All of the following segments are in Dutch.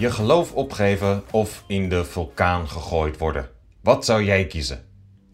Je geloof opgeven of in de vulkaan gegooid worden. Wat zou jij kiezen?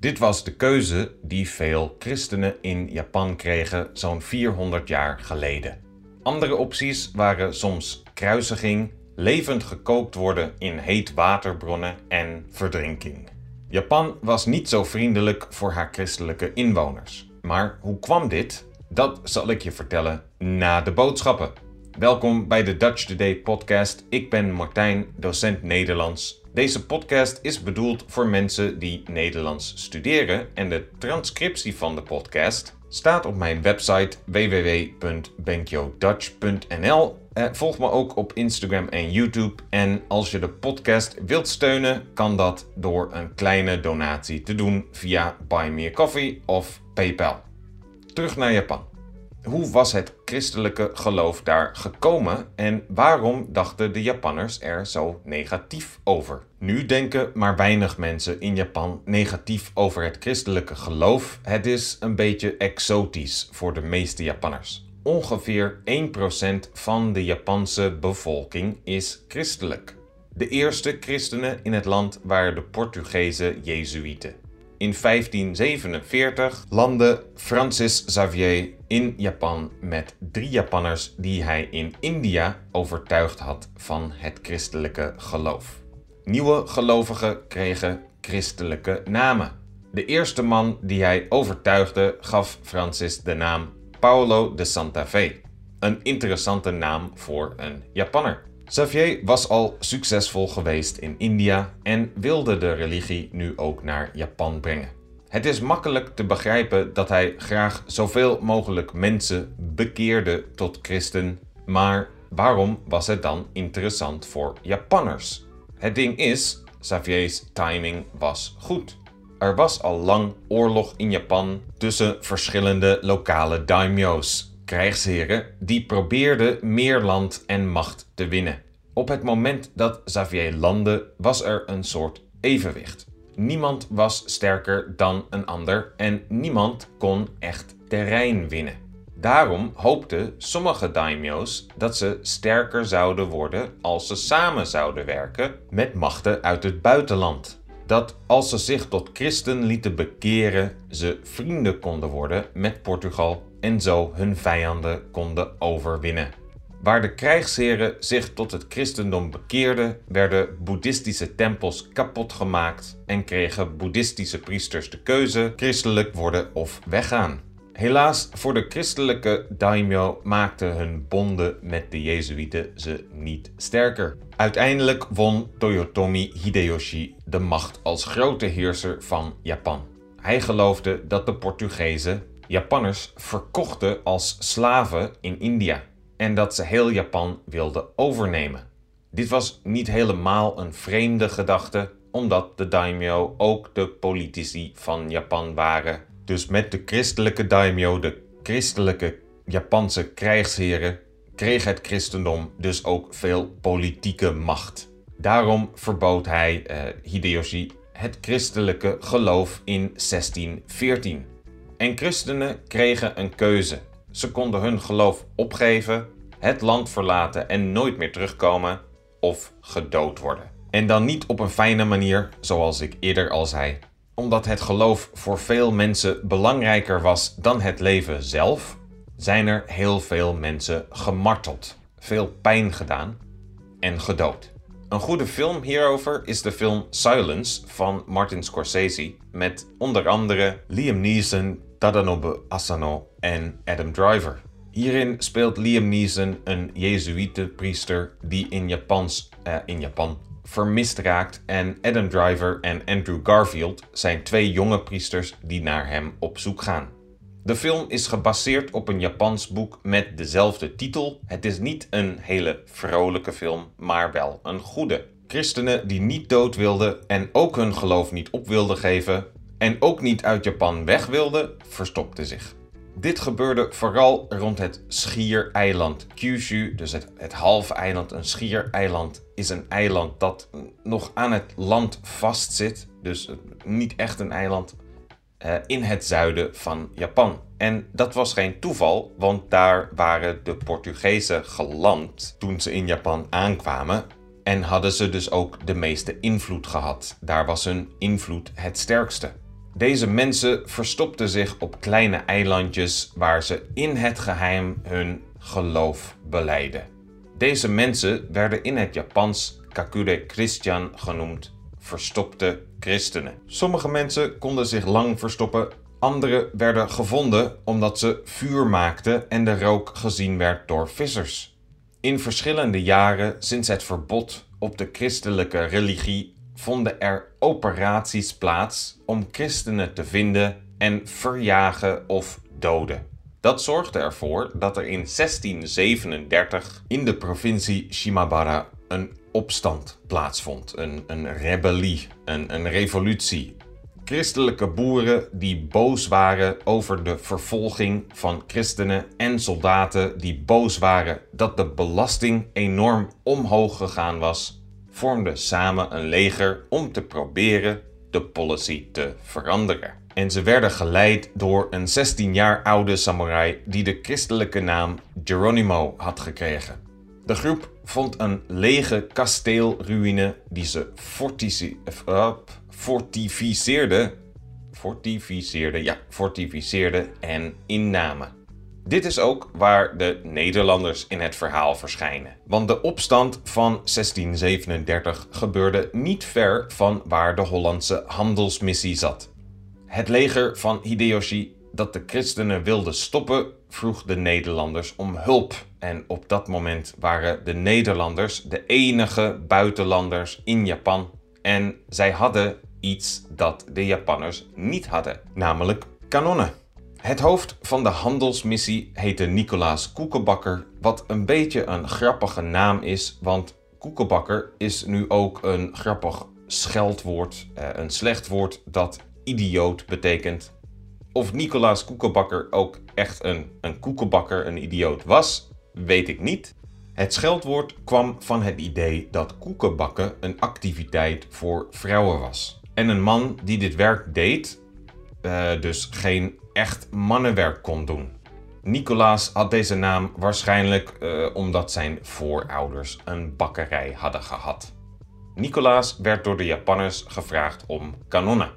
Dit was de keuze die veel christenen in Japan kregen zo'n 400 jaar geleden. Andere opties waren soms kruisiging, levend gekookt worden in heet waterbronnen en verdrinking. Japan was niet zo vriendelijk voor haar christelijke inwoners. Maar hoe kwam dit? Dat zal ik je vertellen na de boodschappen. Welkom bij de Dutch Today podcast. Ik ben Martijn, docent Nederlands. Deze podcast is bedoeld voor mensen die Nederlands studeren en de transcriptie van de podcast staat op mijn website www.benkyodutch.nl. Eh, volg me ook op Instagram en YouTube. En als je de podcast wilt steunen, kan dat door een kleine donatie te doen via Buy Me a Coffee of PayPal. Terug naar Japan. Hoe was het christelijke geloof daar gekomen en waarom dachten de Japanners er zo negatief over? Nu denken maar weinig mensen in Japan negatief over het christelijke geloof. Het is een beetje exotisch voor de meeste Japanners. Ongeveer 1% van de Japanse bevolking is christelijk. De eerste christenen in het land waren de Portugese Jezuïeten. In 1547 landde Francis Xavier in Japan met drie Japanners die hij in India overtuigd had van het christelijke geloof. Nieuwe gelovigen kregen christelijke namen. De eerste man die hij overtuigde gaf Francis de naam Paulo de Santa Fe. Een interessante naam voor een Japanner. Xavier was al succesvol geweest in India en wilde de religie nu ook naar Japan brengen. Het is makkelijk te begrijpen dat hij graag zoveel mogelijk mensen bekeerde tot christen, maar waarom was het dan interessant voor Japanners? Het ding is, Xavier's timing was goed. Er was al lang oorlog in Japan tussen verschillende lokale daimyo's krijgsheren die probeerden meer land en macht te winnen. Op het moment dat Xavier landde, was er een soort evenwicht. Niemand was sterker dan een ander en niemand kon echt terrein winnen. Daarom hoopten sommige daimyo's dat ze sterker zouden worden als ze samen zouden werken met machten uit het buitenland. Dat als ze zich tot christen lieten bekeren, ze vrienden konden worden met Portugal en zo hun vijanden konden overwinnen. Waar de krijgsheren zich tot het christendom bekeerden, werden boeddhistische tempels kapot gemaakt en kregen boeddhistische priesters de keuze christelijk worden of weggaan. Helaas voor de christelijke daimyo maakten hun bonden met de Jezuïeten ze niet sterker. Uiteindelijk won Toyotomi Hideyoshi de macht als grote heerser van Japan. Hij geloofde dat de Portugezen Japanners verkochten als slaven in India en dat ze heel Japan wilden overnemen. Dit was niet helemaal een vreemde gedachte, omdat de daimyo ook de politici van Japan waren. Dus met de christelijke daimyo, de christelijke Japanse krijgsheren, kreeg het christendom dus ook veel politieke macht. Daarom verbood hij uh, Hideyoshi het christelijke geloof in 1614. En christenen kregen een keuze. Ze konden hun geloof opgeven, het land verlaten en nooit meer terugkomen of gedood worden. En dan niet op een fijne manier, zoals ik eerder al zei. Omdat het geloof voor veel mensen belangrijker was dan het leven zelf, zijn er heel veel mensen gemarteld, veel pijn gedaan en gedood. Een goede film hierover is de film Silence van Martin Scorsese met onder andere Liam Neeson, Tadanobu Asano en Adam Driver. Hierin speelt Liam Neeson een Jezuïetenpriester die in, Japans, uh, in Japan vermist raakt en Adam Driver en Andrew Garfield zijn twee jonge priesters die naar hem op zoek gaan. De film is gebaseerd op een Japans boek met dezelfde titel. Het is niet een hele vrolijke film, maar wel een goede. Christenen die niet dood wilden en ook hun geloof niet op wilden geven en ook niet uit Japan weg wilden, verstopten zich. Dit gebeurde vooral rond het schiereiland Kyushu, dus het, het halve eiland. Een schiereiland is een eiland dat nog aan het land vastzit, dus niet echt een eiland, uh, in het zuiden van Japan. En dat was geen toeval, want daar waren de Portugezen geland toen ze in Japan aankwamen. en hadden ze dus ook de meeste invloed gehad. Daar was hun invloed het sterkste. Deze mensen verstopten zich op kleine eilandjes waar ze in het geheim hun geloof beleiden. Deze mensen werden in het Japans Kakure Christian genoemd, verstopte christenen. Sommige mensen konden zich lang verstoppen, andere werden gevonden omdat ze vuur maakten en de rook gezien werd door vissers. In verschillende jaren sinds het verbod op de christelijke religie vonden er operaties plaats om christenen te vinden en verjagen of doden. Dat zorgde ervoor dat er in 1637 in de provincie Shimabara een opstand plaatsvond. Een, een rebellie, een, een revolutie. Christelijke boeren die boos waren over de vervolging van christenen en soldaten die boos waren dat de belasting enorm omhoog gegaan was, vormden samen een leger om te proberen de policy te veranderen. En ze werden geleid door een 16 jaar oude samurai die de christelijke naam Geronimo had gekregen. De groep vond een lege kasteelruïne die ze uh, fortificeerde, fortificeerde, ja, fortificeerde en innamen. Dit is ook waar de Nederlanders in het verhaal verschijnen. Want de opstand van 1637 gebeurde niet ver van waar de Hollandse handelsmissie zat. Het leger van Hideyoshi dat de christenen wilde stoppen, vroeg de Nederlanders om hulp. En op dat moment waren de Nederlanders de enige buitenlanders in Japan. En zij hadden iets dat de Japanners niet hadden, namelijk kanonnen. Het hoofd van de handelsmissie heette Nicolaas Koekenbakker, wat een beetje een grappige naam is, want koekenbakker is nu ook een grappig scheldwoord, eh, een slecht woord dat idioot betekent. Of Nicolaas Koekenbakker ook echt een, een koekenbakker, een idioot was, weet ik niet. Het scheldwoord kwam van het idee dat koekenbakken een activiteit voor vrouwen was. En een man die dit werk deed, uh, dus geen echt mannenwerk kon doen. Nicolaas had deze naam waarschijnlijk uh, omdat zijn voorouders een bakkerij hadden gehad. Nicolaas werd door de Japanners gevraagd om kanonnen.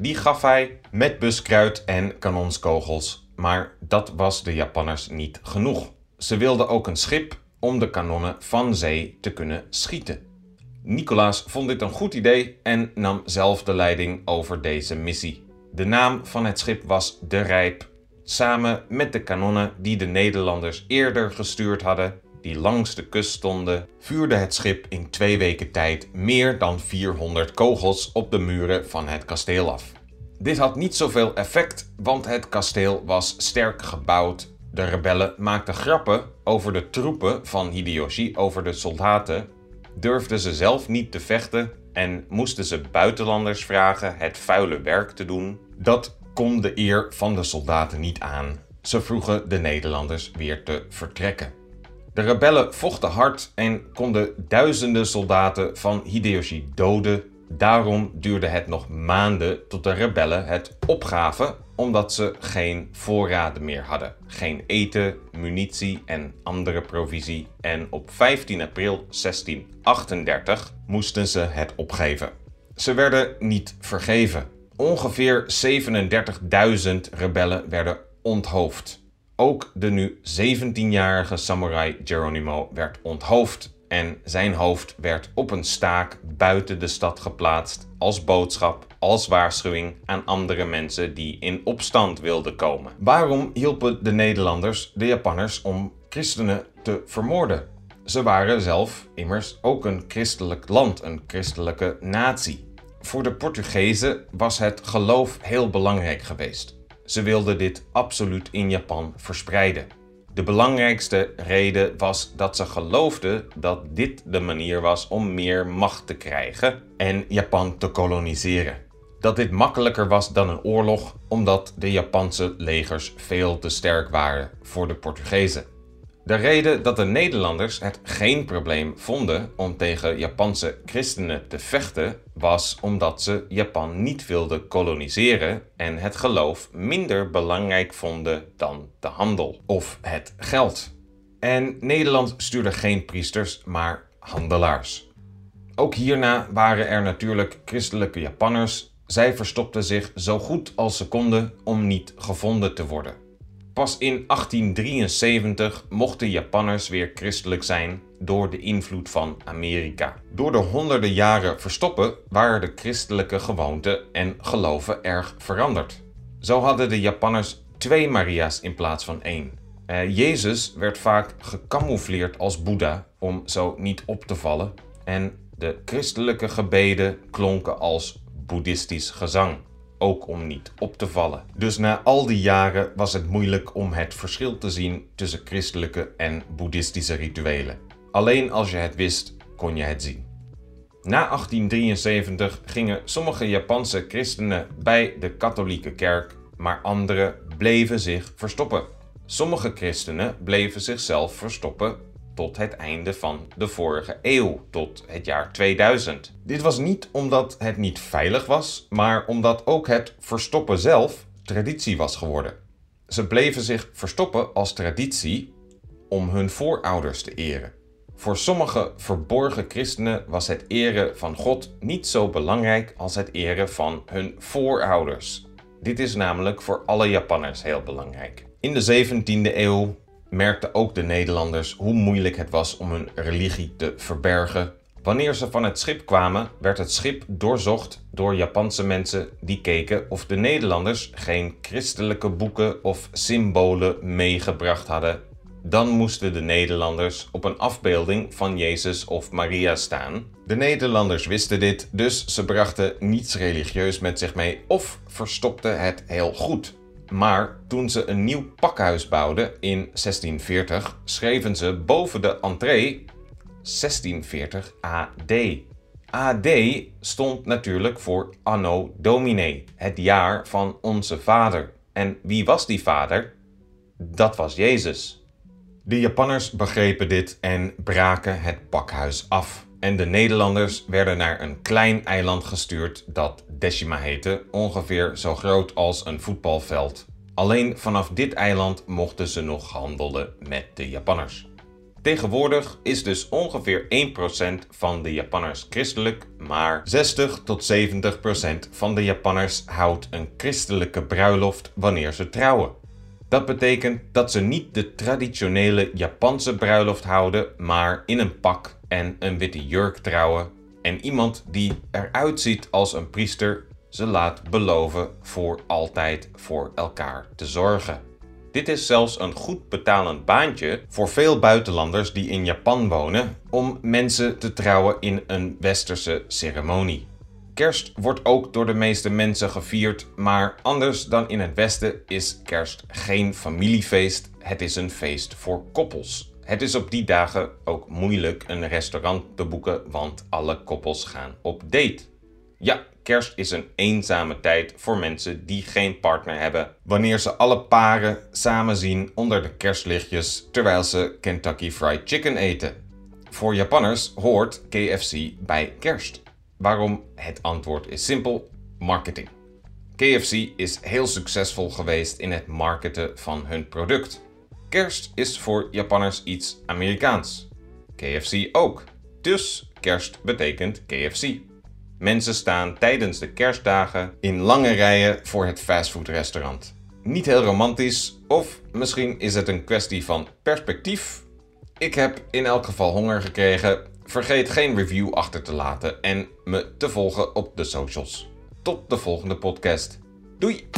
Die gaf hij met buskruid en kanonskogels, maar dat was de Japanners niet genoeg. Ze wilden ook een schip om de kanonnen van zee te kunnen schieten. Nicolaas vond dit een goed idee en nam zelf de leiding over deze missie. De naam van het schip was De Rijp, samen met de kanonnen die de Nederlanders eerder gestuurd hadden, die langs de kust stonden, vuurde het schip in twee weken tijd meer dan 400 kogels op de muren van het kasteel af. Dit had niet zoveel effect, want het kasteel was sterk gebouwd. De rebellen maakten grappen over de troepen van Hideyoshi, over de soldaten, durfden ze zelf niet te vechten en moesten ze buitenlanders vragen het vuile werk te doen. Dat kon de eer van de soldaten niet aan. Ze vroegen de Nederlanders weer te vertrekken. De rebellen vochten hard en konden duizenden soldaten van Hideyoshi doden. Daarom duurde het nog maanden tot de rebellen het opgaven omdat ze geen voorraden meer hadden. Geen eten, munitie en andere provisie. En op 15 april 1638 moesten ze het opgeven. Ze werden niet vergeven. Ongeveer 37.000 rebellen werden onthoofd. Ook de nu 17-jarige samurai Geronimo werd onthoofd en zijn hoofd werd op een staak buiten de stad geplaatst als boodschap, als waarschuwing aan andere mensen die in opstand wilden komen. Waarom hielpen de Nederlanders de Japanners om christenen te vermoorden? Ze waren zelf immers ook een christelijk land, een christelijke natie. Voor de Portugezen was het geloof heel belangrijk geweest. Ze wilden dit absoluut in Japan verspreiden. De belangrijkste reden was dat ze geloofden dat dit de manier was om meer macht te krijgen en Japan te koloniseren. Dat dit makkelijker was dan een oorlog omdat de Japanse legers veel te sterk waren voor de Portugezen. De reden dat de Nederlanders het geen probleem vonden om tegen Japanse christenen te vechten was omdat ze Japan niet wilden koloniseren en het geloof minder belangrijk vonden dan de handel of het geld. En Nederland stuurde geen priesters, maar handelaars. Ook hierna waren er natuurlijk christelijke Japanners. Zij verstopten zich zo goed als ze konden om niet gevonden te worden. Pas in 1873 mochten Japanners weer christelijk zijn door de invloed van Amerika. Door de honderden jaren verstoppen waren de christelijke gewoonten en geloven erg veranderd. Zo hadden de Japanners twee Maria's in plaats van één. Eh, Jezus werd vaak gecamoufleerd als Boeddha om zo niet op te vallen. En de christelijke gebeden klonken als boeddhistisch gezang, ook om niet op te vallen. Dus na al die jaren was het moeilijk om het verschil te zien tussen christelijke en boeddhistische rituelen. Alleen als je het wist, kon je het zien. Na 1873 gingen sommige Japanse christenen bij de katholieke kerk, maar anderen bleven zich verstoppen. Sommige christenen bleven zichzelf verstoppen tot het einde van de vorige eeuw, tot het jaar 2000. Dit was niet omdat het niet veilig was, maar omdat ook het verstoppen zelf traditie was geworden. Ze bleven zich verstoppen als traditie om hun voorouders te eren. Voor sommige verborgen christenen was het eren van God niet zo belangrijk als het eren van hun voorouders. Dit is namelijk voor alle Japanners heel belangrijk. In de 17e eeuw merkten ook de Nederlanders hoe moeilijk het was om hun religie te verbergen. Wanneer ze van het schip kwamen, werd het schip doorzocht door Japanse mensen die keken of de Nederlanders geen christelijke boeken of symbolen meegebracht hadden. Dan moesten de Nederlanders op een afbeelding van Jezus of Maria staan. De Nederlanders wisten dit, dus ze brachten niets religieus met zich mee of verstopten het heel goed. Maar toen ze een nieuw pakhuis bouwden in 1640, schreven ze boven de entree 1640 AD. AD stond natuurlijk voor Anno Domini, het jaar van onze vader. En wie was die vader? Dat was Jezus. De Japanners begrepen dit en braken het pakhuis af en de Nederlanders werden naar een klein eiland gestuurd dat Decima heette, ongeveer zo groot als een voetbalveld. Alleen vanaf dit eiland mochten ze nog handelen met de Japanners. Tegenwoordig is dus ongeveer 1% van de Japanners christelijk, maar 60 tot 70% van de Japanners houdt een christelijke bruiloft wanneer ze trouwen. Dat betekent dat ze niet de traditionele Japanse bruiloft houden, maar in een pak en een witte jurk trouwen. En iemand die eruit ziet als een priester ze laat beloven voor altijd voor elkaar te zorgen. Dit is zelfs een goed betalend baantje voor veel buitenlanders die in Japan wonen om mensen te trouwen in een westerse ceremonie. Kerst wordt ook door de meeste mensen gevierd, maar anders dan in het Westen is kerst geen familiefeest, het is een feest voor koppels. Het is op die dagen ook moeilijk een restaurant te boeken, want alle koppels gaan op date. Ja, kerst is een eenzame tijd voor mensen die geen partner hebben. Wanneer ze alle paren samen zien onder de kerstlichtjes terwijl ze Kentucky Fried Chicken eten. Voor Japanners hoort KFC bij kerst. Waarom? Het antwoord is simpel: marketing. KFC is heel succesvol geweest in het marketen van hun product. Kerst is voor Japanners iets Amerikaans. KFC ook. Dus kerst betekent KFC. Mensen staan tijdens de kerstdagen in lange rijen voor het fastfoodrestaurant. Niet heel romantisch, of misschien is het een kwestie van perspectief. Ik heb in elk geval honger gekregen. Vergeet geen review achter te laten en me te volgen op de socials. Tot de volgende podcast. Doei!